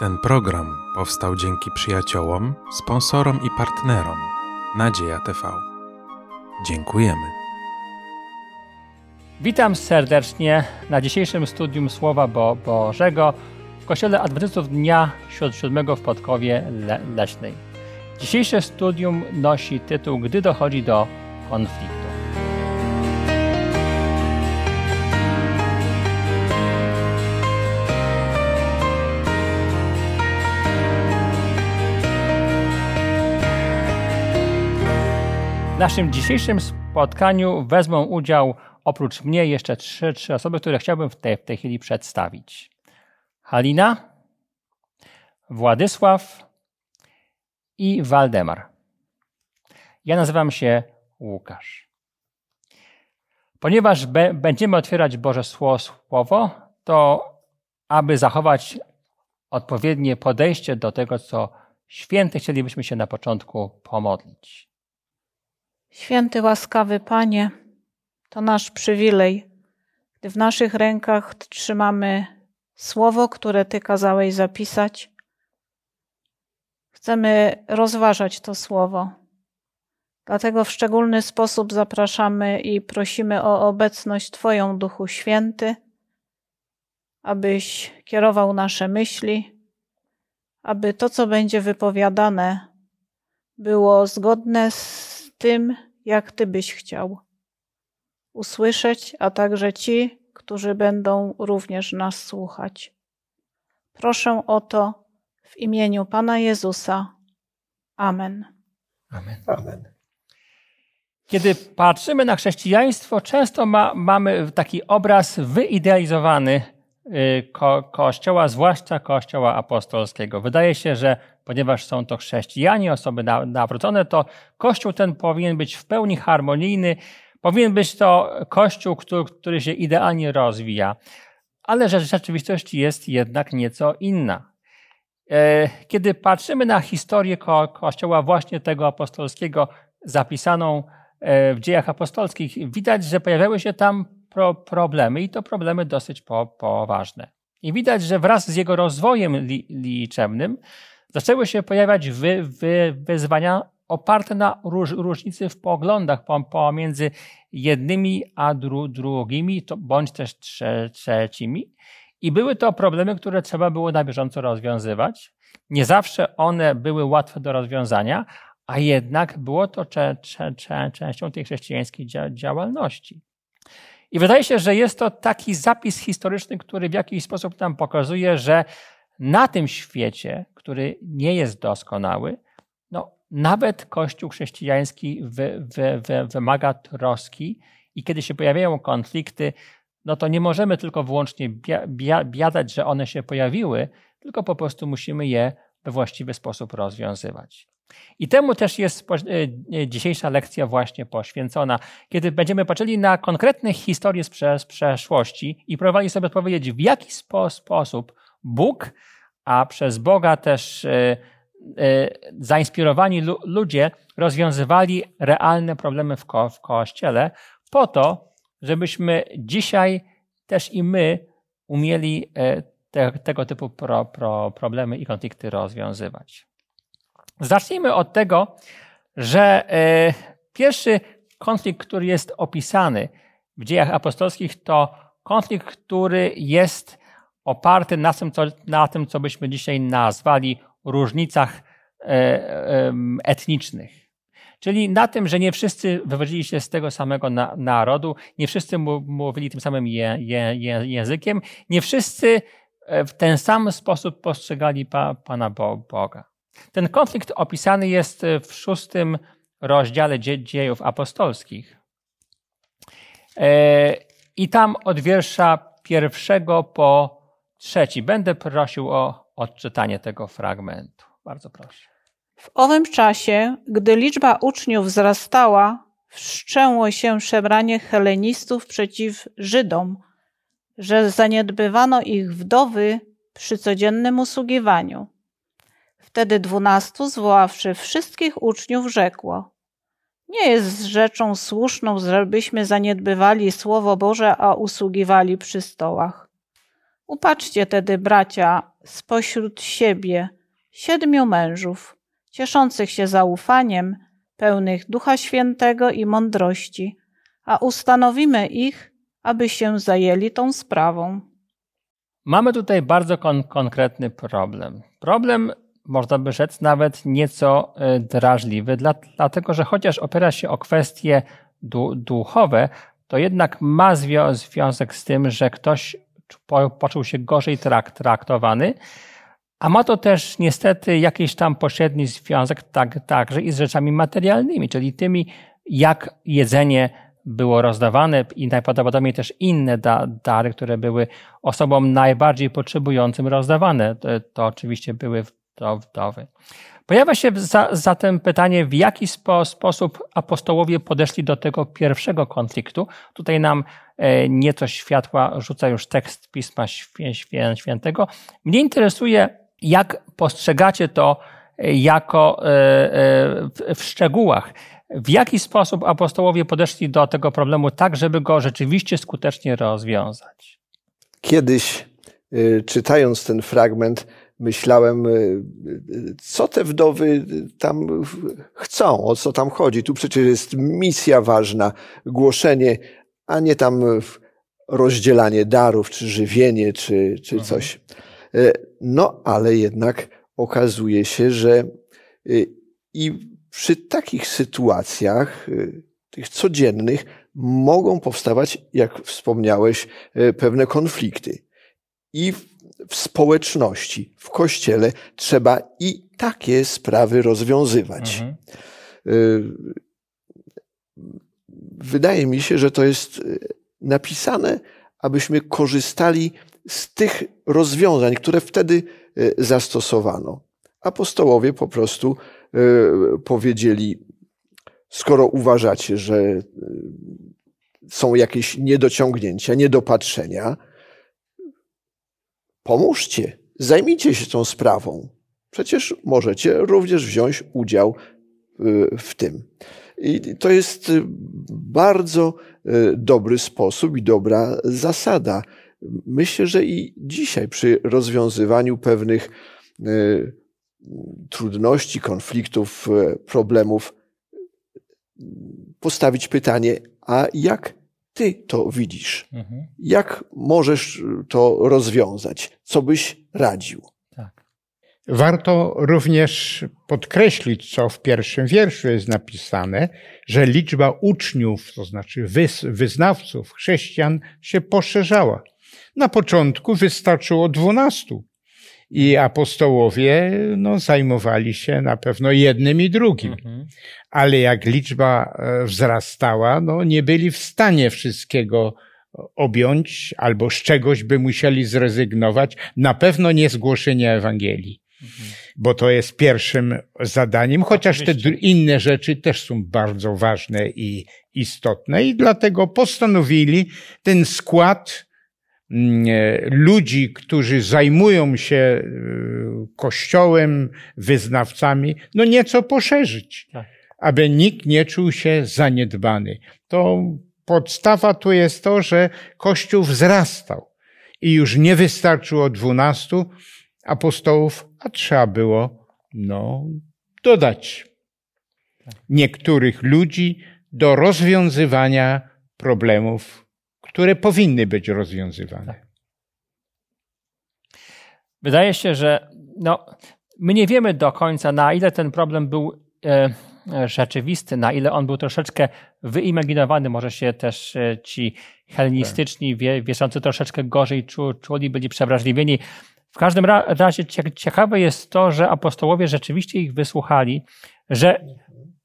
Ten program powstał dzięki przyjaciołom, sponsorom i partnerom Nadzieja TV. Dziękujemy. Witam serdecznie na dzisiejszym studium Słowa Bo Bożego w Kościele Adwentystów Dnia Siódmego w Podkowie Le Leśnej. Dzisiejsze studium nosi tytuł Gdy dochodzi do konfliktu. Naszym dzisiejszym spotkaniu wezmą udział oprócz mnie jeszcze trzy, trzy osoby, które chciałbym w tej, w tej chwili przedstawić. Halina, Władysław i Waldemar. Ja nazywam się Łukasz. Ponieważ be, będziemy otwierać Boże Słowo, to aby zachować odpowiednie podejście do tego, co święty, chcielibyśmy się na początku pomodlić. Święty, łaskawy Panie, to nasz przywilej, gdy w naszych rękach trzymamy słowo, które Ty kazałeś zapisać. Chcemy rozważać to słowo. Dlatego w szczególny sposób zapraszamy i prosimy o obecność Twoją, Duchu Święty, abyś kierował nasze myśli, aby to, co będzie wypowiadane, było zgodne z tym, jak Ty byś chciał usłyszeć, a także ci, którzy będą również nas słuchać. Proszę o to w imieniu Pana Jezusa. Amen. Amen. Amen. Kiedy patrzymy na chrześcijaństwo, często ma, mamy taki obraz wyidealizowany ko Kościoła, zwłaszcza Kościoła apostolskiego. Wydaje się, że ponieważ są to chrześcijanie, osoby nawrócone, to Kościół ten powinien być w pełni harmonijny, powinien być to Kościół, który, który się idealnie rozwija. Ale rzeczywistość jest jednak nieco inna. E, kiedy patrzymy na historię ko Kościoła właśnie tego apostolskiego, zapisaną e, w dziejach apostolskich, widać, że pojawiały się tam pro problemy i to problemy dosyć po poważne. I widać, że wraz z jego rozwojem li liczebnym zaczęły się pojawiać wy, wy, wyzwania oparte na róż, różnicy w poglądach pomiędzy jednymi a dru, drugimi, to, bądź też trze, trzecimi. I były to problemy, które trzeba było na bieżąco rozwiązywać. Nie zawsze one były łatwe do rozwiązania, a jednak było to częścią tej chrześcijańskiej działalności. I wydaje się, że jest to taki zapis historyczny, który w jakiś sposób nam pokazuje, że na tym świecie, który nie jest doskonały, no, nawet Kościół chrześcijański wy, wy, wy, wymaga troski i kiedy się pojawiają konflikty, no to nie możemy tylko wyłącznie bia, bia, biadać, że one się pojawiły, tylko po prostu musimy je we właściwy sposób rozwiązywać. I temu też jest e, dzisiejsza lekcja właśnie poświęcona, kiedy będziemy patrzyli na konkretne historie z przeszłości i próbowali sobie odpowiedzieć, w jaki spo, sposób Bóg, a przez Boga też e, e, zainspirowani ludzie rozwiązywali realne problemy w, ko w Kościele, po to, żebyśmy dzisiaj też i my umieli te, tego typu pro, pro, problemy i konflikty rozwiązywać. Zacznijmy od tego, że e, pierwszy konflikt, który jest opisany w dziejach apostolskich, to konflikt, który jest oparty na tym, co, na tym, co byśmy dzisiaj nazwali różnicach e, etnicznych. Czyli na tym, że nie wszyscy wywodzili się z tego samego na, narodu, nie wszyscy mówili tym samym je, je, je, językiem, nie wszyscy e, w ten sam sposób postrzegali pa, Pana Boga. Ten konflikt opisany jest w szóstym rozdziale dziejów apostolskich. E, I tam od wiersza pierwszego po trzeci. Będę prosił o odczytanie tego fragmentu. Bardzo proszę. W owym czasie, gdy liczba uczniów wzrastała, wszczęło się szemranie helenistów przeciw Żydom, że zaniedbywano ich wdowy przy codziennym usługiwaniu. Wtedy dwunastu, zwoławszy wszystkich uczniów, rzekło: Nie jest rzeczą słuszną, żebyśmy zaniedbywali Słowo Boże, a usługiwali przy stołach. Upatrzcie tedy, bracia, spośród siebie siedmiu mężów, cieszących się zaufaniem, pełnych Ducha Świętego i mądrości, a ustanowimy ich, aby się zajęli tą sprawą. Mamy tutaj bardzo kon konkretny problem. Problem, można by rzec, nawet nieco y, drażliwy, dla, dlatego że chociaż opiera się o kwestie du duchowe, to jednak ma zwią związek z tym, że ktoś po poczuł się gorzej trak traktowany, a ma to też niestety jakiś tam pośredni związek tak, także i z rzeczami materialnymi, czyli tymi, jak jedzenie było rozdawane i najprawdopodobniej też inne da, dary, które były osobom najbardziej potrzebującym rozdawane. To, to oczywiście były wdowy. Pojawia się za, zatem pytanie, w jaki spo, sposób apostołowie podeszli do tego pierwszego konfliktu. Tutaj nam e, nieco światła rzuca już tekst Pisma Świętego. Mnie interesuje, jak postrzegacie to e, jako e, e, w szczegółach. W jaki sposób apostołowie podeszli do tego problemu tak, żeby go rzeczywiście skutecznie rozwiązać? Kiedyś, czytając ten fragment, myślałem, co te wdowy tam chcą, o co tam chodzi. Tu przecież jest misja ważna, głoszenie, a nie tam rozdzielanie darów, czy żywienie, czy, czy mhm. coś. No, ale jednak okazuje się, że i przy takich sytuacjach, y, tych codziennych, mogą powstawać, jak wspomniałeś, y, pewne konflikty. I w społeczności, w kościele trzeba i takie sprawy rozwiązywać. Mhm. Y, wydaje mi się, że to jest napisane, abyśmy korzystali z tych rozwiązań, które wtedy zastosowano. Apostołowie po prostu powiedzieli, skoro uważacie, że są jakieś niedociągnięcia, niedopatrzenia, pomóżcie, zajmijcie się tą sprawą. Przecież możecie również wziąć udział e, w tym. I to jest bardzo dobry sposób i dobra zasada. Myślę, że i dzisiaj przy rozwiązywaniu pewnych trudności, konfliktów, problemów, postawić pytanie, a jak ty to widzisz? Mhm. Jak możesz to rozwiązać? Co byś radził? Tak. Warto również podkreślić, co w pierwszym wierszu jest napisane, że liczba uczniów, to znaczy wyznawców, chrześcijan się poszerzała. Na początku wystarczyło dwunastu, i apostołowie no, zajmowali się na pewno jednym i drugim. Mhm. Ale jak liczba e, wzrastała, no, nie byli w stanie wszystkiego objąć, albo z czegoś by musieli zrezygnować. Na pewno nie zgłoszenia Ewangelii. Mhm. Bo to jest pierwszym zadaniem, chociaż Oczywiście. te inne rzeczy też są bardzo ważne i istotne, i dlatego postanowili ten skład e, ludzi, którzy zajmują się e, kościołem, wyznawcami, no nieco poszerzyć, tak. aby nikt nie czuł się zaniedbany. To podstawa tu jest to, że kościół wzrastał i już nie wystarczyło dwunastu apostołów, a trzeba było, no, dodać tak. niektórych ludzi do rozwiązywania problemów które powinny być rozwiązywane. Tak. Wydaje się, że no, my nie wiemy do końca, na ile ten problem był e, rzeczywisty, na ile on był troszeczkę wyimaginowany. Może się też e, ci hellenistyczni wie, wierzący troszeczkę gorzej czu, czuli, byli przewrażliwieni. W każdym razie ciekawe jest to, że apostołowie rzeczywiście ich wysłuchali, że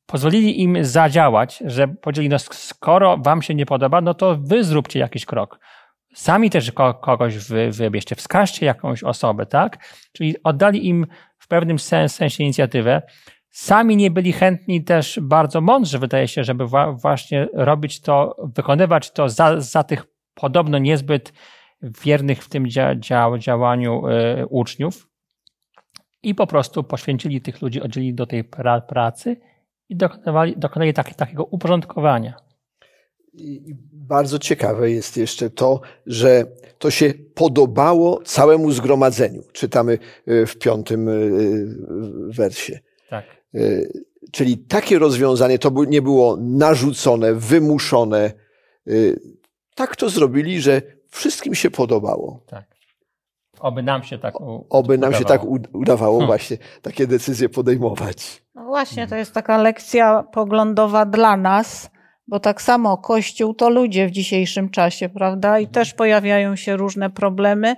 pozwolili im zadziałać, że powiedzieli, no skoro wam się nie podoba, no to wy zróbcie jakiś krok. Sami też kogoś wy, wybierzcie, wskażcie jakąś osobę, tak? Czyli oddali im w pewnym sensie inicjatywę. Sami nie byli chętni też bardzo mądrzy, wydaje się, żeby właśnie robić to, wykonywać to za, za tych podobno niezbyt wiernych w tym dzia, dzia, działaniu y, uczniów i po prostu poświęcili tych ludzi, oddzielili do tej pra, pracy i dokonali, dokonali tak, takiego uporządkowania. I bardzo ciekawe jest jeszcze to, że to się podobało całemu zgromadzeniu. Czytamy e, w piątym e, wersie. Tak. E, czyli takie rozwiązanie to nie było narzucone, wymuszone. Tak to zrobili, że wszystkim się podobało. Tak. Oby nam się tak u- Oby nam się udawało. tak u- udawało Hmm. właśnie takie decyzje podejmować. No właśnie, to jest taka lekcja poglądowa dla nas, bo tak samo Kościół to ludzie w dzisiejszym czasie, prawda? I też pojawiają się różne problemy.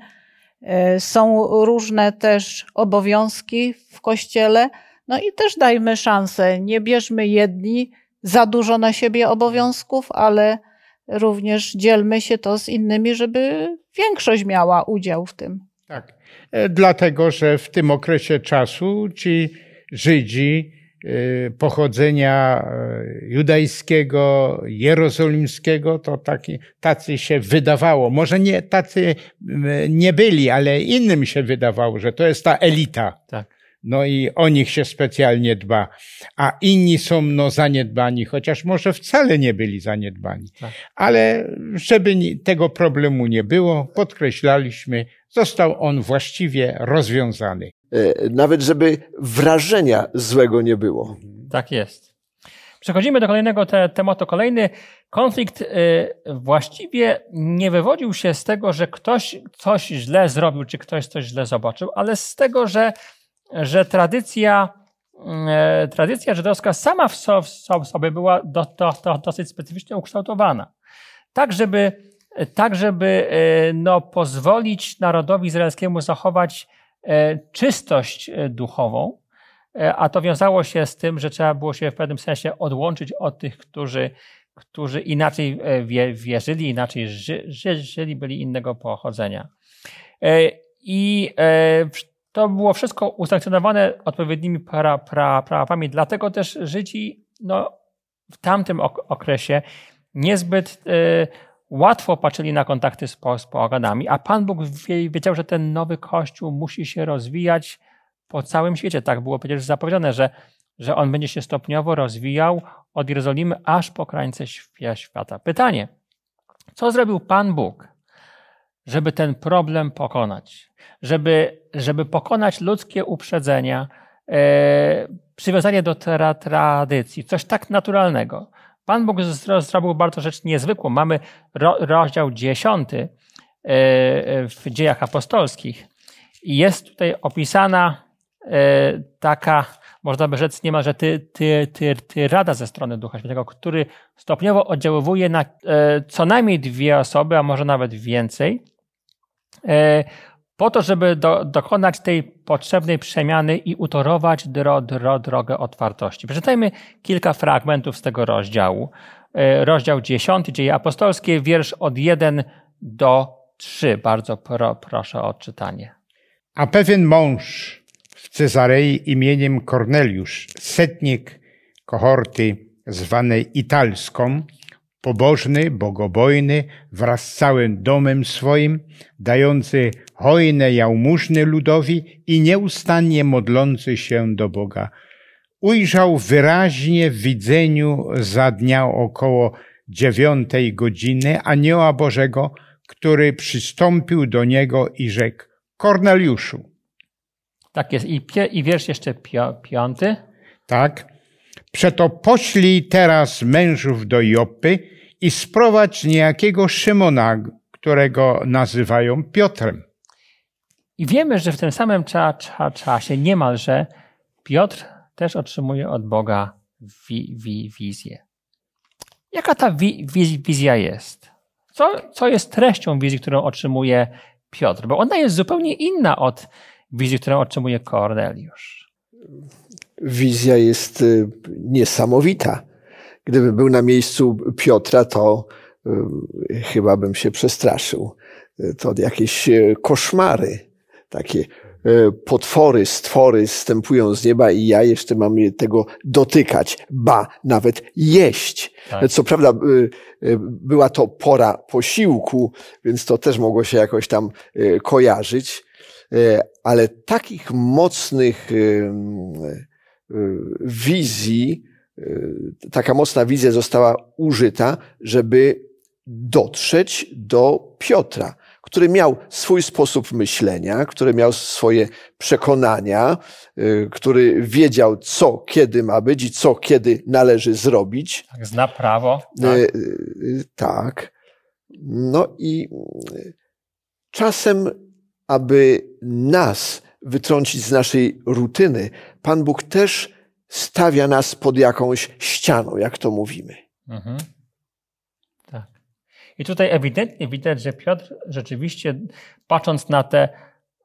E, Są różne też obowiązki w Kościele. No i też dajmy szansę. Nie bierzmy jedni za dużo na siebie obowiązków, ale również dzielmy się to z innymi, żeby większość miała udział w tym. Tak. E, Dlatego, że w tym okresie czasu ci Żydzi e, pochodzenia e, judajskiego, jerozolimskiego, to taki, tacy się wydawało. Może nie tacy nie byli, ale innym się wydawało, że to jest ta elita. Tak. No i o nich się specjalnie dba. A inni są no zaniedbani, chociaż może wcale nie byli zaniedbani. Tak. Ale żeby tego problemu nie było, podkreślaliśmy, został on właściwie rozwiązany. E, Nawet żeby wrażenia złego nie było. Tak jest. Przechodzimy do kolejnego te, tematu. Kolejny konflikt y, właściwie nie wywodził się z tego, że ktoś coś źle zrobił, czy ktoś coś źle zobaczył, ale z tego, że, że tradycja, y, tradycja żydowska sama w, so, w so- sobie była do, do, do, dosyć specyficznie ukształtowana. Tak, żeby, tak, żeby y, no, pozwolić narodowi izraelskiemu zachować y, czystość duchową, E, a to wiązało się z tym, że trzeba było się w pewnym sensie odłączyć od tych, którzy, którzy inaczej e, wie, wierzyli, inaczej ży, ży, żyli, byli innego pochodzenia. E, I e, to było wszystko usankcjonowane odpowiednimi pra, pra, prawami, dlatego też Żydzi no, w tamtym ok- okresie niezbyt e, łatwo patrzyli na kontakty z, z poganami, a Pan Bóg wie, wiedział, że ten nowy Kościół musi się rozwijać po całym świecie. Tak było przecież zapowiedziane, że, że on będzie się stopniowo rozwijał od Jerozolimy aż po krańce świ- świata. Pytanie, co zrobił Pan Bóg, żeby ten problem pokonać? Żeby, żeby pokonać ludzkie uprzedzenia, e, przywiązanie do tra, tradycji, coś tak naturalnego. Pan Bóg zro- zrobił bardzo rzecz niezwykłą. Mamy ro, rozdział dziesiąty e, w dziejach apostolskich i jest tutaj opisana e, taka, można by rzec niemalże ty, ty, ty, ty rada ze strony Ducha Świętego, który stopniowo oddziaływuje na co najmniej dwie osoby, a może nawet więcej, po to, żeby do, dokonać tej potrzebnej przemiany i utorować dro, dro, drogę otwartości. Przeczytajmy kilka fragmentów z tego rozdziału. E, Rozdział 10, Dzieje Apostolskie, wiersz od 1 do 3. Bardzo pro, proszę o czytanie. A pewien mąż w Cezarei imieniem Korneliusz, setnik kohorty zwanej Italską, pobożny, bogobojny, wraz z całym domem swoim, dający hojne jałmużny ludowi i nieustannie modlący się do Boga. Ujrzał wyraźnie w widzeniu za dnia około dziewiątej godziny anioła Bożego, który przystąpił do niego i rzekł, Korneliuszu, Tak jest. I, i wiersz jeszcze piąty. tak? Przeto poślij teraz mężów do Joppy i sprowadź niejakiego Szymona, którego nazywają Piotrem. I wiemy, że w tym samym cza, cza, czasie niemalże Piotr też otrzymuje od Boga wi, wi, wizję. Jaka ta wi, wiz, wizja jest? Co, co jest treścią wizji, którą otrzymuje Piotr? Bo ona jest zupełnie inna od wizji, którą otrzymuje Korneliusz. Wizja jest y, niesamowita. Gdybym był na miejscu Piotra, to y, chyba bym się przestraszył. Y, To jakieś y, koszmary, takie potwory, stwory stępują z nieba i ja jeszcze mam tego dotykać, ba, nawet jeść. Tak. Co prawda była to pora posiłku, więc to też mogło się jakoś tam kojarzyć, ale takich mocnych wizji taka mocna wizja została użyta, żeby dotrzeć do Piotra, który miał swój sposób myślenia, który miał swoje przekonania, y, który wiedział, co kiedy ma być i co kiedy należy zrobić. Tak, zna prawo. Tak. tak. No i czasem, aby nas wytrącić z naszej rutyny, Pan Bóg też stawia nas pod jakąś ścianą, jak to mówimy. Mhm. Tak. I tutaj ewidentnie widać, że Piotr rzeczywiście, patrząc na te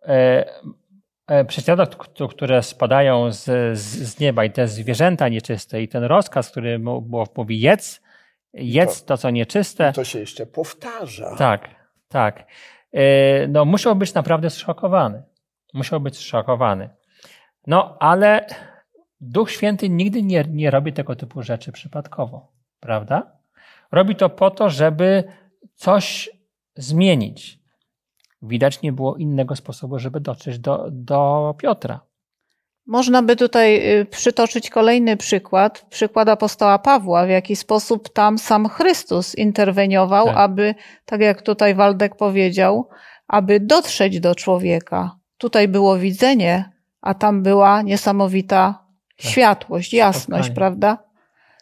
e, e, które spadają z, z, nieba i te zwierzęta nieczyste i ten rozkaz, który mówi jedz, jedz to, to, co nieczyste. To się jeszcze powtarza. Tak, tak. E, no musiał być naprawdę zszokowany. Musiał być zszokowany. No ale Duch Święty nigdy nie, nie robi tego typu rzeczy przypadkowo, prawda? Robi to po to, żeby coś zmienić. Widać nie było innego sposobu, żeby dotrzeć do, do Piotra. Można by tutaj y, przytoczyć kolejny przykład, przykład apostoła Pawła, w jaki sposób tam sam Chrystus interweniował, tak. aby, tak jak tutaj Waldek powiedział, aby dotrzeć do człowieka. Tutaj było widzenie, a tam była niesamowita. Światłość, jasność, Spotkanie. prawda?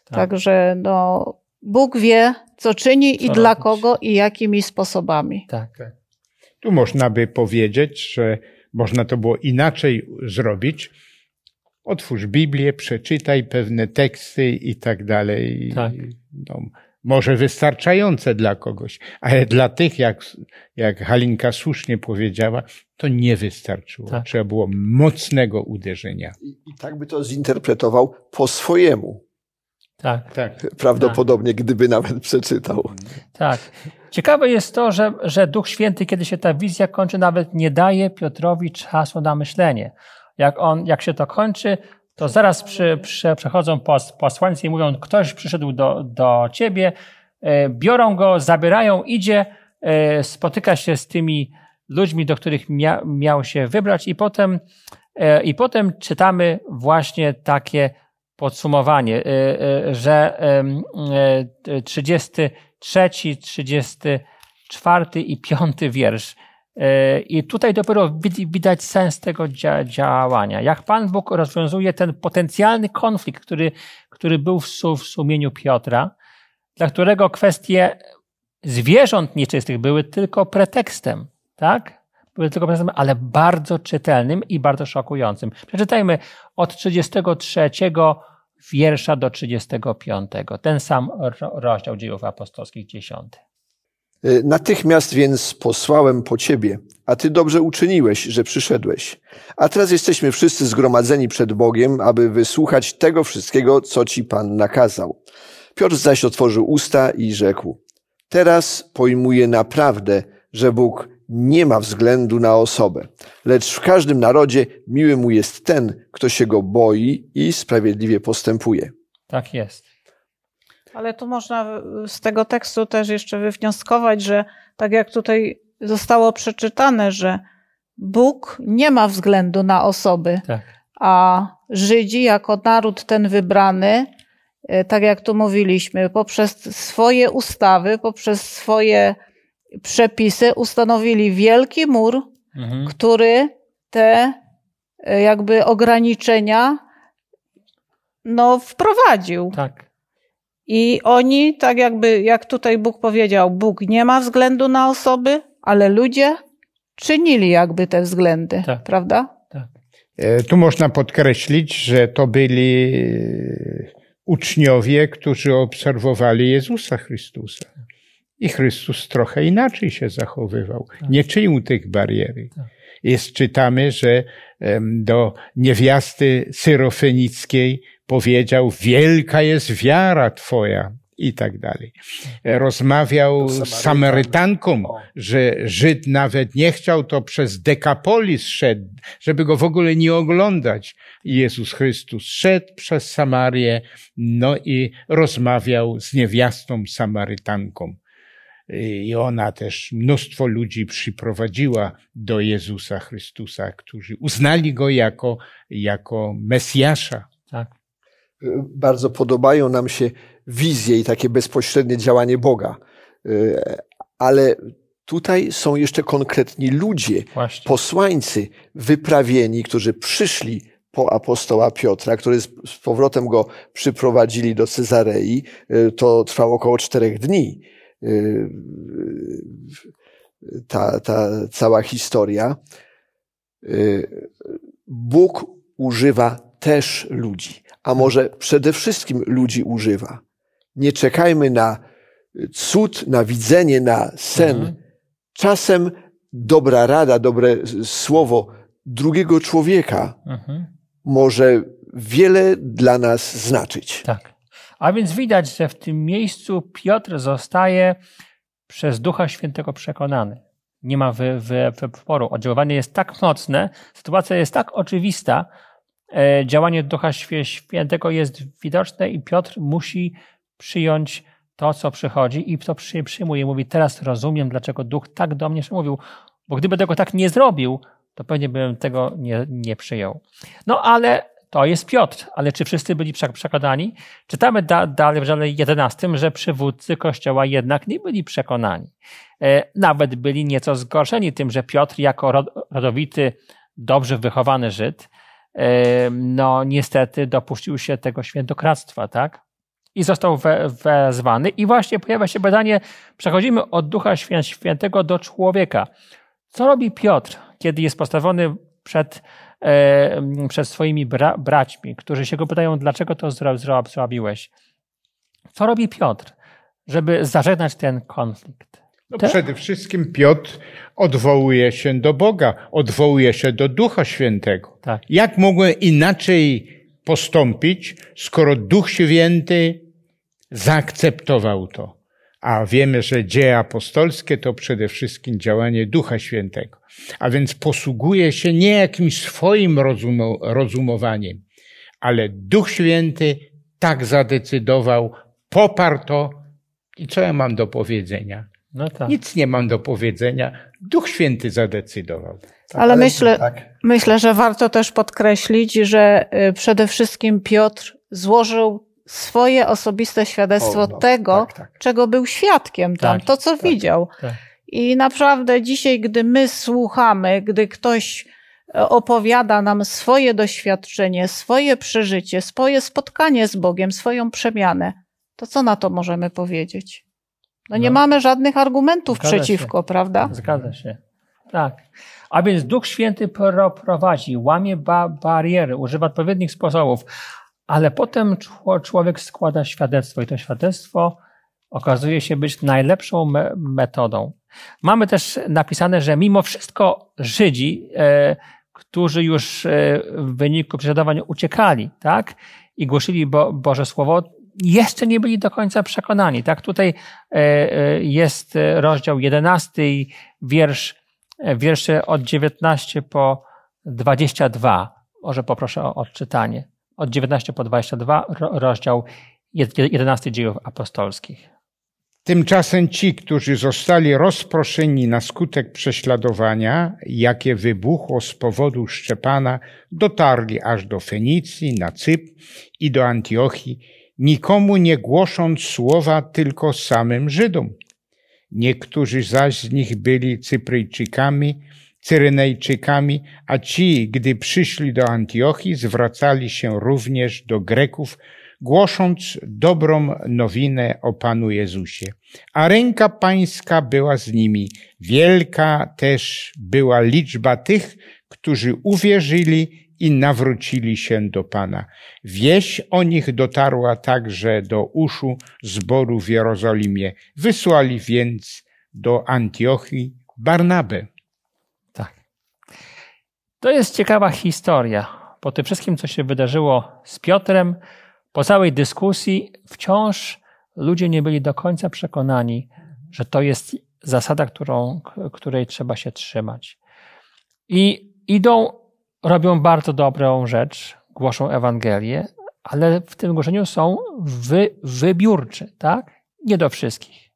Tak. Także no, Bóg wie, co czyni co i robić. dla kogo i jakimi sposobami. Tak. tak. Tu można by powiedzieć, że można to było inaczej zrobić. Otwórz Biblię, przeczytaj pewne teksty i tak dalej. Tak. No, może wystarczające dla kogoś, ale dla tych, jak, jak Halinka słusznie powiedziała, to nie wystarczyło. Tak. Trzeba było mocnego uderzenia. I, I, tak by to zinterpretował po swojemu. Tak, tak. Prawdopodobnie, tak. gdyby nawet przeczytał. Tak. Ciekawe jest to, że, że Duch Święty, kiedy się ta wizja kończy, nawet nie daje Piotrowi czasu na myślenie. Jak, on, jak się to kończy, to zaraz przy, przy, przechodzą pos, posłańcy i mówią, ktoś przyszedł do, do ciebie, e, biorą go, zabierają, idzie, e, spotyka się z tymi ludźmi, do których mia, miał się wybrać i potem, e, i potem czytamy właśnie takie podsumowanie, że 33, 34 i 5 wiersz i tutaj dopiero widać sens tego działania. Jak Pan Bóg rozwiązuje ten potencjalny konflikt, który, który był w, sumieniu Piotra, dla którego kwestie zwierząt nieczystych były tylko pretekstem, tak? Były tylko pretekstem, ale bardzo czytelnym i bardzo szokującym. Przeczytajmy od 33 wiersza do 35. Ten sam rozdział dziejów apostolskich, 10. Y, natychmiast więc posłałem po ciebie, a ty dobrze uczyniłeś, że przyszedłeś. A teraz jesteśmy wszyscy zgromadzeni przed Bogiem, aby wysłuchać tego wszystkiego, co ci Pan nakazał. Piotr zaś otworzył usta i rzekł: Teraz pojmuję naprawdę, że Bóg nie ma względu na osobę, lecz w każdym narodzie miły mu jest ten, kto się go boi i sprawiedliwie postępuje. Tak jest. Ale tu można z tego tekstu też jeszcze wywnioskować, że tak jak tutaj zostało przeczytane, że Bóg nie ma względu na osoby, tak. a Żydzi jako naród ten wybrany, e, tak jak tu mówiliśmy, poprzez swoje ustawy, poprzez swoje przepisy ustanowili wielki mur, mhm. który te e, jakby ograniczenia no, wprowadził. Tak. I oni, tak jakby, jak tutaj Bóg powiedział, Bóg nie ma względu na osoby, ale ludzie czynili jakby te względy, tak. prawda? Tak. E, tu można podkreślić, że to byli uczniowie, którzy obserwowali Jezusa Chrystusa. I Chrystus trochę inaczej się zachowywał. Tak. Nie czynił tych bariery. Tak. Jest, czytamy, że do niewiasty syrofenickiej powiedział, wielka jest wiara twoja i tak dalej. Rozmawiał z Samarytanką, że Żyd nawet nie chciał, to przez Dekapolis szedł, żeby go w ogóle nie oglądać. Jezus Chrystus szedł przez Samarię, no i rozmawiał z niewiastą Samarytanką. I ona też mnóstwo ludzi przyprowadziła do Jezusa Chrystusa, którzy uznali go jako, jako Mesjasza. Bardzo podobają nam się wizje i takie bezpośrednie działanie Boga. Ale tutaj są jeszcze konkretni ludzie, Właśnie. posłańcy, wyprawieni, którzy przyszli po apostoła Piotra, którzy z z powrotem go przyprowadzili do Cezarei. To trwało około czterech dni. Ta, ta cała historia. Bóg używa też ludzi, a może przede wszystkim ludzi używa. Nie czekajmy na cud, na widzenie, na sen. Mhm. Czasem dobra rada, dobre słowo drugiego człowieka Mhm. może wiele dla nas znaczyć. Tak. A więc widać, że w tym miejscu Piotr zostaje przez Ducha Świętego przekonany. Nie ma wy, wy, wyboru. Oddziaływanie jest tak mocne, sytuacja jest tak oczywista, działanie Ducha Świętego jest widoczne i Piotr musi przyjąć to, co przychodzi i to przy, przyjmuje. Mówi, teraz rozumiem, dlaczego Duch tak do mnie mówił, bo gdyby tego tak nie zrobił, to pewnie bym tego nie, nie przyjął. No ale to jest Piotr. Ale czy wszyscy byli prze- przekonani? Czytamy da, dalej w dziale 11, że przywódcy Kościoła jednak nie byli przekonani. E, nawet byli nieco zgorszeni tym, że Piotr jako rod, rodowity, dobrze wychowany Żyd, e, no niestety dopuścił się tego świętokradztwa, tak? I został we, wezwany. I właśnie pojawia się pytanie, przechodzimy od Ducha Świę, Świętego do człowieka. Co robi Piotr, kiedy jest postawiony przed, e, przed swoimi bra, braćmi, którzy się go pytają, dlaczego to zro, zro, zrobiłeś? Co robi Piotr, żeby zażegnać ten konflikt? No Tak? przede wszystkim Piotr odwołuje się do Boga, odwołuje się do Ducha Świętego. Tak. Jak mogłem inaczej postąpić, skoro Duch Święty zaakceptował to? A wiemy, że dzieje apostolskie to przede wszystkim działanie Ducha Świętego. A więc posługuje się nie jakimś swoim rozumo- rozumowaniem, ale Duch Święty tak zadecydował, poparł to. I co ja mam do powiedzenia? No tak. Nic nie mam do powiedzenia. Duch Święty zadecydował. Ale myślę, tak. myślę, że warto też podkreślić, że y, przede wszystkim Piotr złożył swoje osobiste świadectwo O, no, tego, tak, tak. czego był świadkiem tam, Tak, to co widział. tak. I naprawdę dzisiaj, gdy my słuchamy, gdy ktoś e, opowiada nam swoje doświadczenie, swoje przeżycie, swoje spotkanie z Bogiem, swoją przemianę, to co na to możemy powiedzieć? No nie No. mamy żadnych argumentów Zgadza się. przeciwko, prawda? Zgadza się. Tak. A więc Duch Święty pro- prowadzi, łamie ba bariery, używa odpowiednich sposobów, ale potem czło- człowiek składa świadectwo i to świadectwo okazuje się być najlepszą me metodą. Mamy też napisane, że mimo wszystko Żydzi, e, którzy już e, w wyniku prześladowań uciekali, tak, i głosili Bo Boże Słowo, jeszcze nie byli do końca przekonani. Tak, tutaj e, e, jest e, rozdział 11, wiersz, wiersze od 19 po 22. Może poproszę o odczytanie. Od 19 po 22, ro- rozdział jed- 11 dziejów apostolskich. Tymczasem ci, którzy zostali rozproszeni na skutek prześladowania, jakie wybuchło z powodu Szczepana, dotarli aż do Fenicji, na Cypr i do Antiochii, nikomu nie głosząc słowa tylko samym Żydom. Niektórzy zaś z nich byli Cypryjczykami, Cyrenejczykami, a ci, gdy przyszli do Antiochii, zwracali się również do Greków, głosząc dobrą nowinę o Panu Jezusie. A ręka pańska była z nimi. Wielka też była liczba tych, którzy uwierzyli i nawrócili się do Pana. Wieść o nich dotarła także do uszu zboru w Jerozolimie. Wysłali więc do Antiochii Barnabę. Tak. To jest ciekawa historia. Po tym wszystkim, co się wydarzyło z Piotrem, po całej dyskusji, wciąż ludzie nie byli do końca przekonani, że to jest zasada, którą, której trzeba się trzymać. I idą, robią bardzo dobrą rzecz, głoszą Ewangelię, ale w tym głoszeniu są wy, wybiórczy, tak? Nie do wszystkich.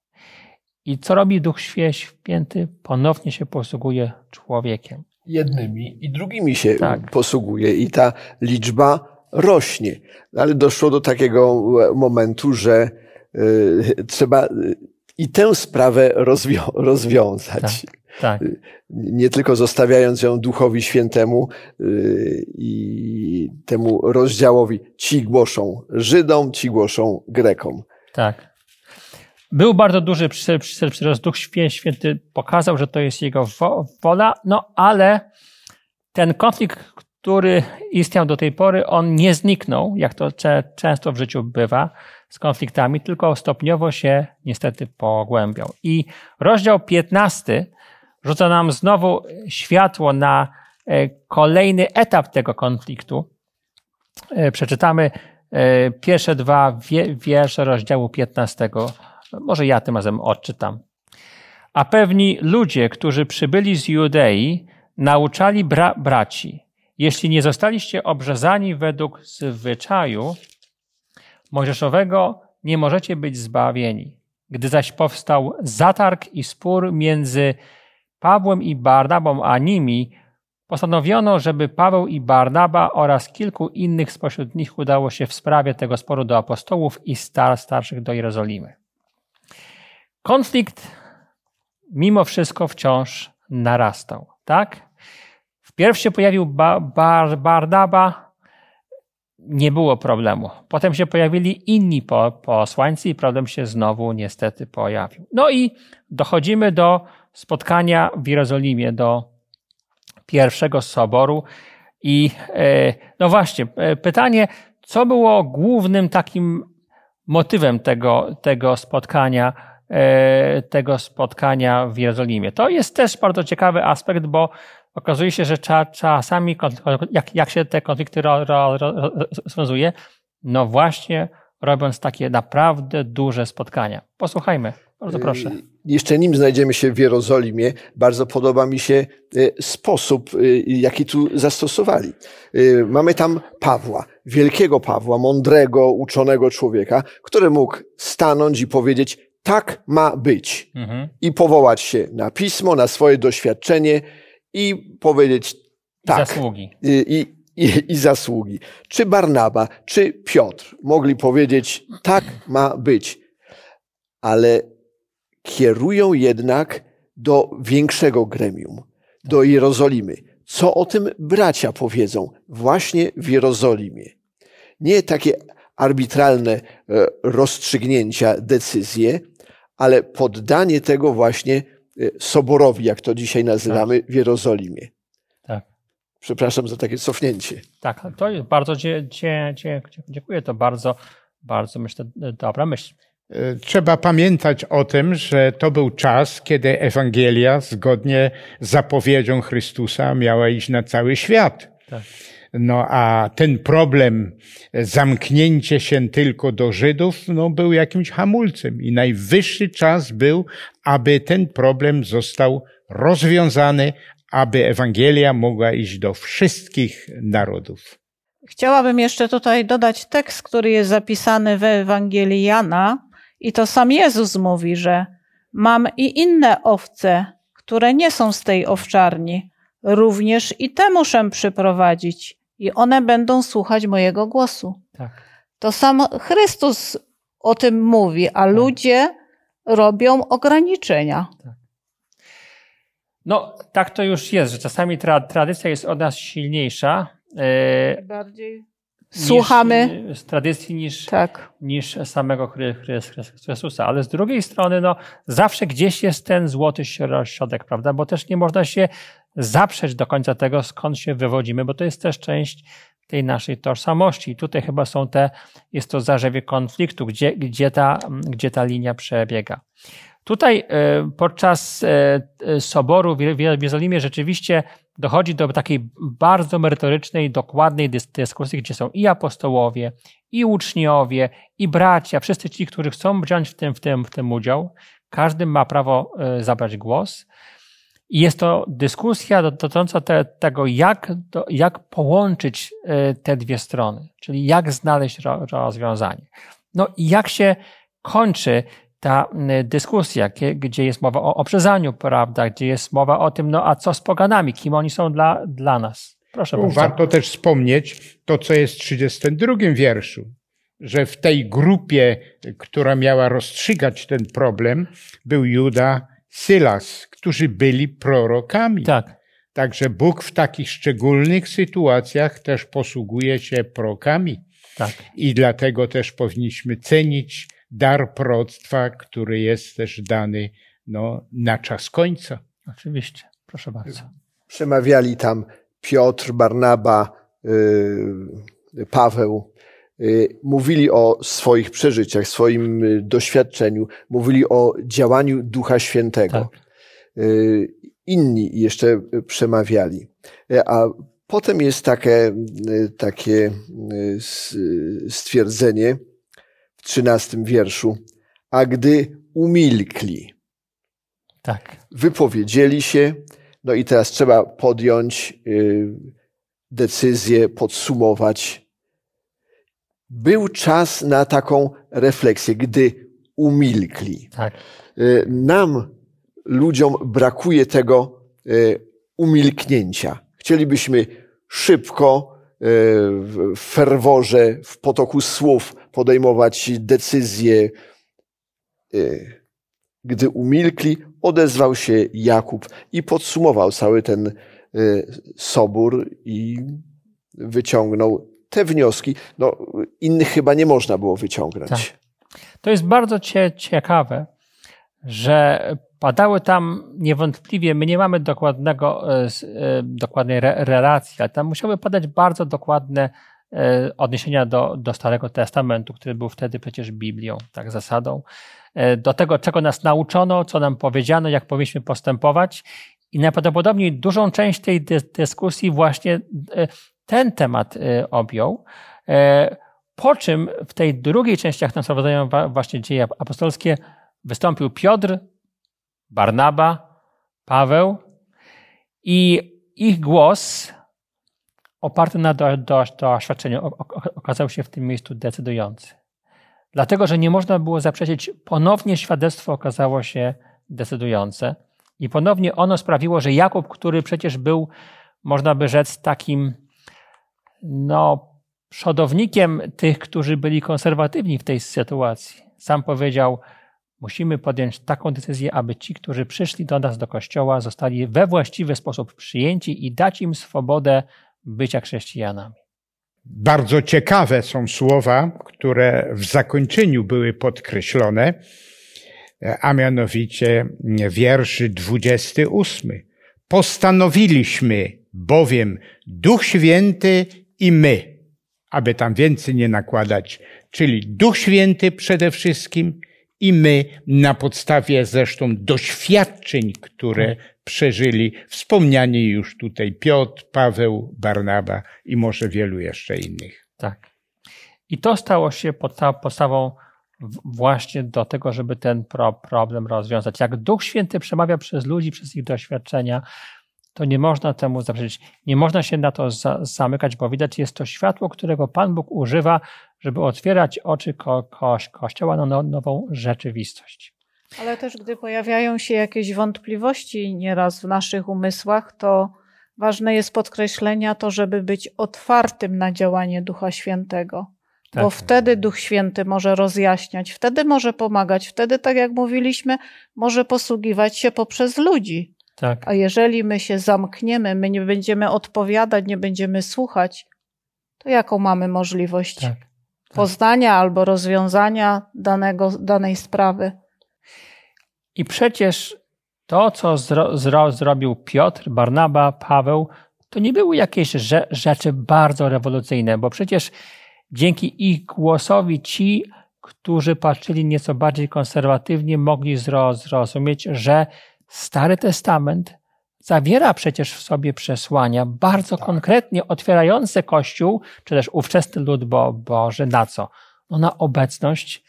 I co robi Duch Święty? Ponownie się posługuje człowiekiem. Jednymi i drugimi się Tak. posługuje. I ta liczba rośnie. Ale doszło do takiego momentu, że y, trzeba i tę sprawę rozwią rozwiązać. Tak, tak. Nie tylko zostawiając ją Duchowi Świętemu y, i temu rozdziałowi. Ci głoszą Żydom, ci głoszą Grekom. Tak. Był bardzo duży przyrost. Duch Święty pokazał, że to jest jego wola, no ale ten konflikt, który istniał do tej pory, on nie zniknął, jak to często w życiu bywa z konfliktami, tylko stopniowo się niestety pogłębiał. I rozdział 15 rzuca nam znowu światło na e, kolejny etap tego konfliktu. E, przeczytamy e, pierwsze dwa wiersze rozdziału 15. Może ja tym razem odczytam. A pewni ludzie, którzy przybyli z Judei, nauczali bra braci, jeśli nie zostaliście obrzezani według zwyczaju mojżeszowego, nie możecie być zbawieni. Gdy zaś powstał zatarg i spór między Pawłem i Barnabą a nimi, postanowiono, żeby Paweł i Barnaba oraz kilku innych spośród nich udało się w sprawie tego sporu do apostołów i star starszych do Jerozolimy. Konflikt mimo wszystko wciąż narastał, tak? Wpierw się pojawił ba Bar Barnaba, nie było problemu. Potem się pojawili inni po posłańcy i problem się znowu niestety pojawił. No i dochodzimy do spotkania w Jerozolimie, do pierwszego soboru. I e, no właśnie, e, pytanie, co było głównym takim motywem tego, tego spotkania, e, tego spotkania w Jerozolimie? To jest też bardzo ciekawy aspekt, bo okazuje się, że czasami, jak, jak się te konflikty rozwiązuje, no właśnie robiąc takie naprawdę duże spotkania. Posłuchajmy, bardzo proszę. Y, jeszcze nim znajdziemy się w Jerozolimie, bardzo podoba mi się y, sposób, y, jaki tu zastosowali. Mamy tam Pawła, wielkiego Pawła, mądrego, uczonego człowieka, który mógł stanąć i powiedzieć, tak ma być. Mhm. I powołać się na pismo, na swoje doświadczenie, i powiedzieć tak. Zasługi. I, i, i zasługi. Czy Barnaba, czy Piotr mogli powiedzieć tak ma być, ale kierują jednak do większego gremium, do Jerozolimy. Co o tym bracia powiedzą właśnie w Jerozolimie? Nie takie arbitralne e, rozstrzygnięcia, decyzje, ale poddanie tego właśnie Y, soborowi, jak to dzisiaj nazywamy, tak. w Jerozolimie. Tak. Przepraszam za takie cofnięcie. Tak, to jest bardzo dzie, dzie, dzie, dziękuję, to bardzo, bardzo myślę, dobra myśl. Trzeba pamiętać o tym, że to był czas, kiedy Ewangelia zgodnie z zapowiedzią Chrystusa miała iść na cały świat. Tak. No a ten problem, zamknięcie się tylko do Żydów, no, był jakimś hamulcem i najwyższy czas był, aby ten problem został rozwiązany, aby Ewangelia mogła iść do wszystkich narodów. Chciałabym jeszcze tutaj dodać tekst, który jest zapisany w Ewangelii Jana i to sam Jezus mówi, że mam i inne owce, które nie są z tej owczarni. Również i te muszę przyprowadzić i one będą słuchać mojego głosu. Tak. To sam Chrystus o tym mówi, a tak. ludzie robią ograniczenia. Tak. No, tak to już jest, że czasami tra tradycja jest od nas silniejsza. Yy, Bardziej słuchamy z tradycji niż, tak. niż samego Chrystusa. Ale z drugiej strony, no, zawsze gdzieś jest ten złoty środek, prawda? Bo też nie można się zaprzeć do końca tego, skąd się wywodzimy, bo to jest też część tej naszej tożsamości. I tutaj chyba są te, jest to zarzewie konfliktu, gdzie, gdzie, ta, gdzie ta linia przebiega. Tutaj e, podczas e, e, soboru w Jerozolimie rzeczywiście dochodzi do takiej bardzo merytorycznej, dokładnej dyskusji, gdzie są i apostołowie, i uczniowie, i bracia, wszyscy ci, którzy chcą wziąć w tym, w tym, w tym udział. Każdy ma prawo zabrać głos. I jest to dyskusja dotycząca te, tego, jak, jak połączyć e, te dwie strony, czyli jak znaleźć rozwiązanie. No i jak się kończy ta dyskusja, gdzie jest mowa o obrzezaniu, prawda, gdzie jest mowa o tym, no a co z poganami, kim oni są dla, dla nas. Proszę bardzo. warto też wspomnieć to, co jest w 32 wierszu, że w tej grupie, która miała rozstrzygać ten problem, był Juda, Sylas, którzy byli prorokami. Tak, Także Bóg w takich szczególnych sytuacjach też posługuje się prorokami. tak. I dlatego też powinniśmy cenić dar proroctwa, który jest też dany no, na czas końca. Oczywiście. Proszę bardzo. Przemawiali tam Piotr, Barnaba, y, Paweł. Y, Mówili o swoich przeżyciach, swoim y, doświadczeniu, mówili o działaniu Ducha Świętego. Tak. Y, Inni jeszcze przemawiali. A potem jest takie, takie stwierdzenie trzynastym wierszu. A gdy umilkli, Tak. wypowiedzieli się, no i teraz trzeba podjąć y, decyzję, podsumować. Był czas na taką refleksję, gdy umilkli. Tak. Y, Nam, ludziom, brakuje tego y, umilknięcia. Chcielibyśmy szybko, w ferworze, w potoku słów podejmować decyzje. Y, Gdy umilkli, odezwał się Jakub i podsumował cały ten y, sobór i wyciągnął te wnioski. No, innych chyba nie można było wyciągnąć. Tak. To jest bardzo cie, ciekawe, że padały tam niewątpliwie, my nie mamy dokładnego, e, dokładnej re, relacji, ale tam musiały padać bardzo dokładne odniesienia do, do Starego Testamentu, który był wtedy przecież Biblią, tak, zasadą, e, do tego, czego nas nauczono, co nam powiedziano, jak powinniśmy postępować. I najprawdopodobniej dużą część tej dys- dyskusji właśnie e, ten temat e, objął. E, Po czym w tej drugiej części, jak nas prowadzają wa- właśnie dzieje apostolskie, wystąpił Piotr, Barnaba, Paweł i ich głos oparty na do, do, doświadczeniu okazał się w tym miejscu decydujący. Dlatego, że nie można było zaprzeczyć, ponownie świadectwo okazało się decydujące i ponownie ono sprawiło, że Jakub, który przecież był, można by rzec, takim no, przodownikiem tych, którzy byli konserwatywni w tej sytuacji. Sam powiedział, musimy podjąć taką decyzję, aby ci, którzy przyszli do nas do kościoła, zostali we właściwy sposób przyjęci i dać im swobodę bycia chrześcijanami. Bardzo ciekawe są słowa, które w zakończeniu były podkreślone, a mianowicie wiersz 28. Postanowiliśmy bowiem Duch Święty i my, aby tam więcej nie nakładać, czyli Duch Święty przede wszystkim i my na podstawie zresztą doświadczeń, które przeżyli, wspomniani już tutaj Piotr, Paweł, Barnaba i może wielu jeszcze innych. Tak. I to stało się podsta- podstawą właśnie do tego, żeby ten pro problem rozwiązać. Jak Duch Święty przemawia przez ludzi, przez ich doświadczenia, to nie można temu zaprzeczyć. Nie można się na to za zamykać, bo widać, jest to światło, którego Pan Bóg używa, żeby otwierać oczy ko Kościoła na no nową rzeczywistość. Ale też gdy pojawiają się jakieś wątpliwości nieraz w naszych umysłach, to ważne jest podkreślenia to, żeby być otwartym na działanie Ducha Świętego. Tak. Bo wtedy Duch Święty może rozjaśniać, wtedy może pomagać, wtedy, tak jak mówiliśmy, może posługiwać się poprzez ludzi. Tak, A jeżeli my się zamkniemy, my nie będziemy odpowiadać, nie będziemy słuchać, to jaką mamy możliwość tak. poznania albo rozwiązania danego, danej sprawy? I przecież to, co zro, zro, zrobił Piotr, Barnaba, Paweł, to nie były jakieś rze, rzeczy bardzo rewolucyjne, bo przecież dzięki ich głosowi ci, którzy patrzyli nieco bardziej konserwatywnie, mogli zro, zrozumieć, że Stary Testament zawiera przecież w sobie przesłania bardzo konkretnie otwierające Kościół, czy też ówczesny lud Bo Boży na co? No na obecność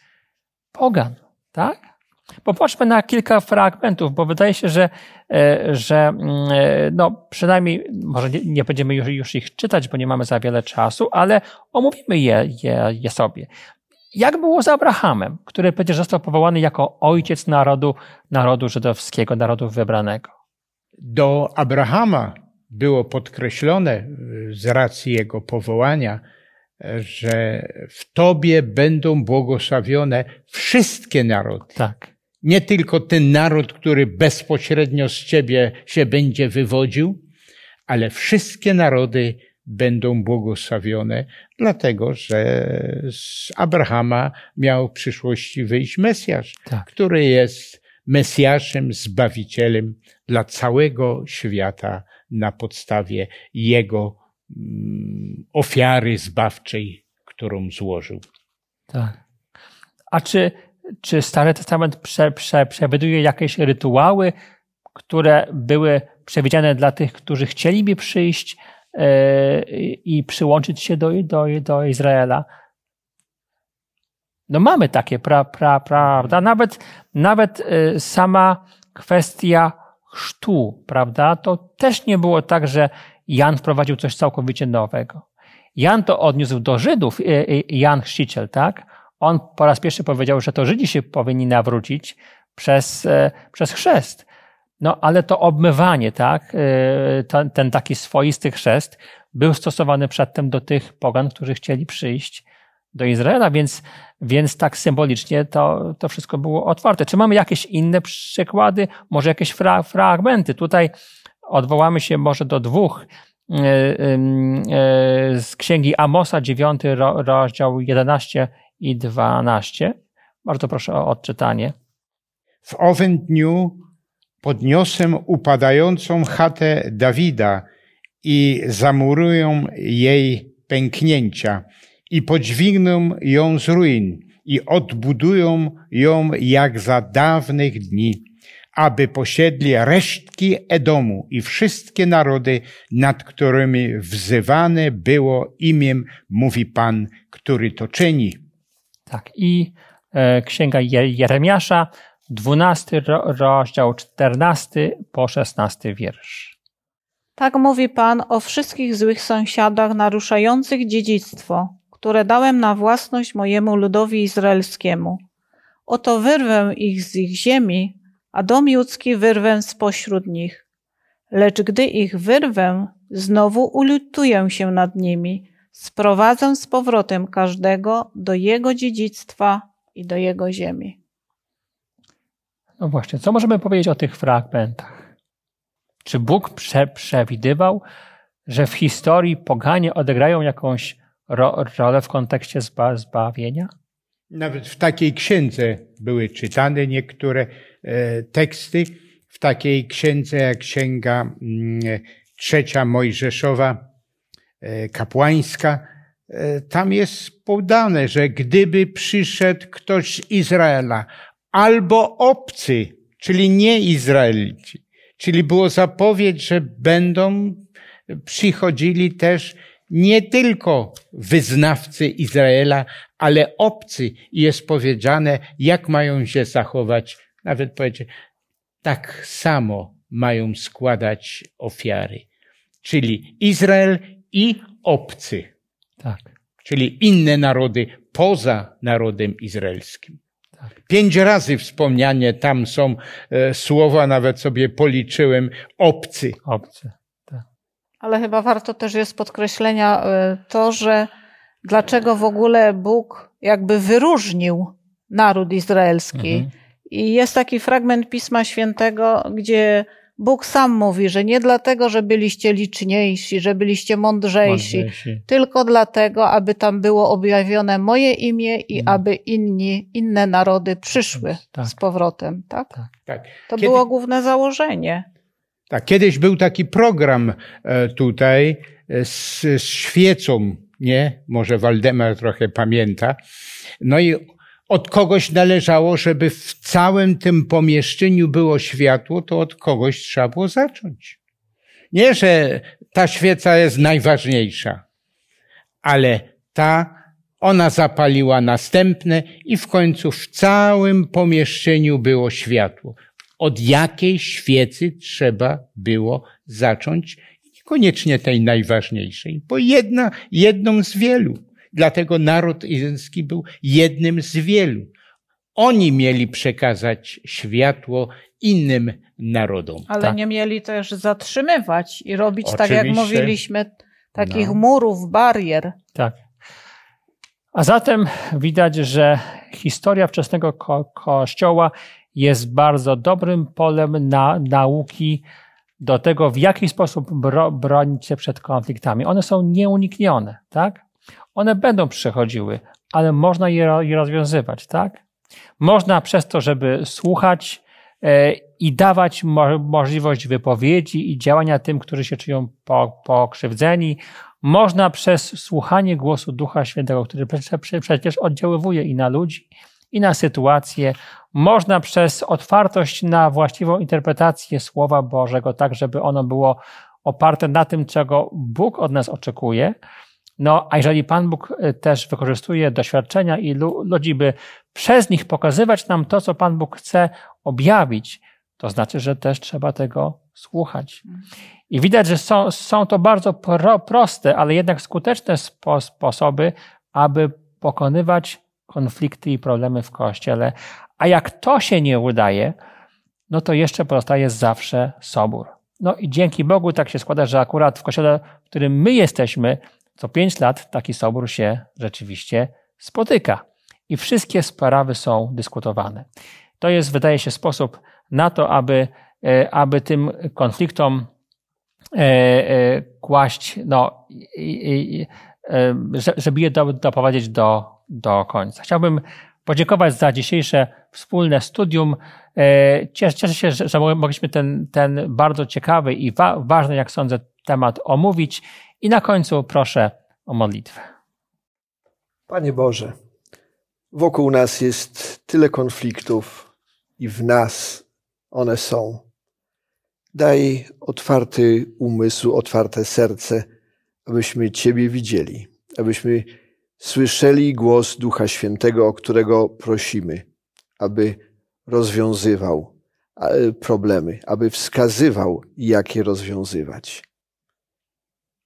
pogan, tak? Popatrzmy na kilka fragmentów, bo wydaje się, że, e, że mm, e, no, przynajmniej, może nie, nie będziemy już, już ich czytać, bo nie mamy za wiele czasu, ale omówimy je, je, je sobie. Jak było z Abrahamem, który przecież został powołany jako ojciec narodu, narodu żydowskiego, narodu wybranego? Do Abrahama było podkreślone z racji jego powołania, że w Tobie będą błogosławione wszystkie narody. Tak. Nie tylko ten naród, który bezpośrednio z Ciebie się będzie wywodził, ale wszystkie narody będą błogosławione, dlatego że z Abrahama miał w przyszłości wyjść Mesjasz, Tak. który jest Mesjaszem, Zbawicielem dla całego świata na podstawie Jego mm, ofiary zbawczej, którą złożył. Tak. A czy, czy Stary Testament prze, prze, przewiduje jakieś rytuały, które były przewidziane dla tych, którzy chcieliby przyjść e, i przyłączyć się do, do, do Izraela? No mamy takie, pra, pra, prawda? Nawet, nawet e, sama kwestia chrztu, prawda? To też nie było tak, że Jan wprowadził coś całkowicie nowego. Jan to odniósł do Żydów, e, Jan Chrzciciel, tak? On po raz pierwszy powiedział, że to Żydzi się powinni nawrócić przez, e, przez chrzest. No ale to obmywanie, tak? E, Ten, ten taki swoisty chrzest był stosowany przedtem do tych pogan, którzy chcieli przyjść do Izraela, więc, więc tak symbolicznie to, to wszystko było otwarte. Czy mamy jakieś inne przykłady, może jakieś fra, fragmenty? Tutaj odwołamy się może do dwóch e, z księgi Amosa, 9 rozdział 11 i 12. Bardzo proszę o odczytanie. W owym dniu podniosę upadającą chatę Dawida i zamurują jej pęknięcia i podźwigną ją z ruin i odbudują ją jak za dawnych dni, aby posiedli resztki Edomu i wszystkie narody, nad którymi wzywane było imię, mówi Pan, który to czyni. Tak, i e, księga Je- Jeremiasza, 12 ro- rozdział, 14 po 16 wiersz. Tak mówi Pan o wszystkich złych sąsiadach naruszających dziedzictwo, które dałem na własność mojemu ludowi izraelskiemu. Oto wyrwę ich z ich ziemi, a dom judzki wyrwę spośród nich. Lecz gdy ich wyrwę, znowu ulituję się nad nimi, sprowadzę z powrotem każdego do jego dziedzictwa i do jego ziemi. No właśnie, co możemy powiedzieć o tych fragmentach? Czy Bóg prze, przewidywał, że w historii poganie odegrają jakąś ro, rolę w kontekście zba, zbawienia? Nawet w takiej księdze były czytane niektóre e, teksty. W takiej księdze jak księga mm, trzecia Mojżeszowa, e, kapłańska, e, tam jest podane, że gdyby przyszedł ktoś z Izraela albo obcy, czyli nie Izraelici, czyli było zapowiedź, że będą przychodzili też nie tylko wyznawcy Izraela, ale obcy. I jest powiedziane, jak mają się zachować. Nawet powiedzieć, tak samo mają składać ofiary. Czyli Izrael i obcy, Tak. czyli inne narody poza narodem izraelskim. Tak. Pięć razy wspomniane tam są e, słowa, nawet sobie policzyłem, obcy. Obcy. Ale chyba warto też jest podkreślenia y, to, że dlaczego w ogóle Bóg jakby wyróżnił naród izraelski. Mhm. I jest taki fragment Pisma Świętego, gdzie Bóg sam mówi, że nie dlatego, że byliście liczniejsi, że byliście mądrzejsi, Mądrzejsi. tylko dlatego, aby tam było objawione moje imię i Mhm. aby inni, inne narody przyszły Tak. z powrotem. Tak? Tak. To Kiedy- było główne założenie. Tak, kiedyś był taki program e, tutaj e, z, z świecą, nie? Może Waldemar trochę pamięta. No i od kogoś należało, żeby w całym tym pomieszczeniu było światło, to od kogoś trzeba było zacząć. Nie, że ta świeca jest najważniejsza, ale ta, ona zapaliła następne i w końcu w całym pomieszczeniu było światło od jakiej świecy trzeba było zacząć, niekoniecznie tej najważniejszej, bo jedna, jedną z wielu. Dlatego naród izraelski był jednym z wielu. Oni mieli przekazać światło innym narodom. Ale Tak. nie mieli też zatrzymywać i robić, tak jak Oczywiście. mówiliśmy, takich No. murów, barier. Tak. A zatem widać, że historia wczesnego ko- kościoła jest bardzo dobrym polem na, nauki do tego, w jaki sposób bro, bronić się przed konfliktami. One są nieuniknione, tak? One będą przychodziły, ale można je, ro- je rozwiązywać, tak? Można przez to, żeby słuchać e, i dawać mo- możliwość wypowiedzi i działania tym, którzy się czują po- pokrzywdzeni, można przez słuchanie głosu Ducha Świętego, który prze- prze- przecież oddziaływuje i na ludzi, i na sytuacje, można przez otwartość na właściwą interpretację Słowa Bożego, tak żeby ono było oparte na tym, czego Bóg od nas oczekuje. No, a jeżeli Pan Bóg y, też wykorzystuje doświadczenia i lu- ludzi, by przez nich pokazywać nam to, co Pan Bóg chce objawić, to znaczy, że też trzeba tego słuchać. I widać, że są, są to bardzo pro, proste, ale jednak skuteczne spo, sposoby, aby pokonywać konflikty i problemy w kościele. A jak to się nie udaje, no to jeszcze pozostaje zawsze sobór. No i dzięki Bogu tak się składa, że akurat w kościele, w którym my jesteśmy, co pięć lat taki sobór się rzeczywiście spotyka. I wszystkie sprawy są dyskutowane. To jest, wydaje się, sposób na to, aby, e, aby tym konfliktom e, e, kłaść, no, żeby je do, doprowadzić do, do końca. Chciałbym podziękować za dzisiejsze wspólne studium. E, Cieszę, się, że mogliśmy ten, ten bardzo ciekawy i wa, ważny, jak sądzę, temat omówić. I na końcu proszę o modlitwę. Panie Boże, wokół nas jest tyle konfliktów i w nas one są. Daj otwarty umysł, otwarte serce, abyśmy Ciebie widzieli, abyśmy słyszeli głos Ducha Świętego, o którego prosimy, aby rozwiązywał e, problemy, aby wskazywał, jak je rozwiązywać.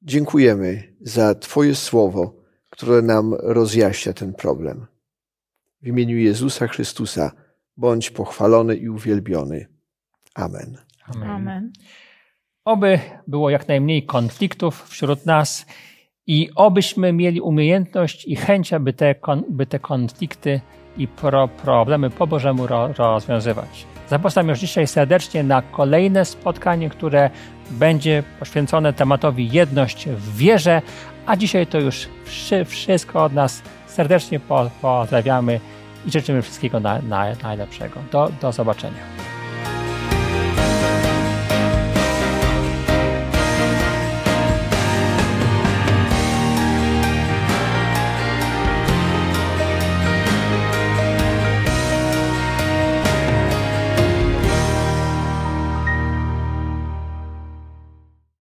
Dziękujemy za Twoje słowo, które nam rozjaśnia ten problem. W imieniu Jezusa Chrystusa bądź pochwalony i uwielbiony. Amen. Amen. Oby było jak najmniej konfliktów wśród nas i obyśmy mieli umiejętność i chęć, aby te, kon, by te konflikty i pro, problemy po Bożemu ro, rozwiązywać. Zapraszam już dzisiaj serdecznie na kolejne spotkanie, które będzie poświęcone tematowi jedność w wierze, a dzisiaj to już wszy, wszystko od nas. Serdecznie po, pozdrawiamy i życzymy wszystkiego na, na, najlepszego. Do, do zobaczenia.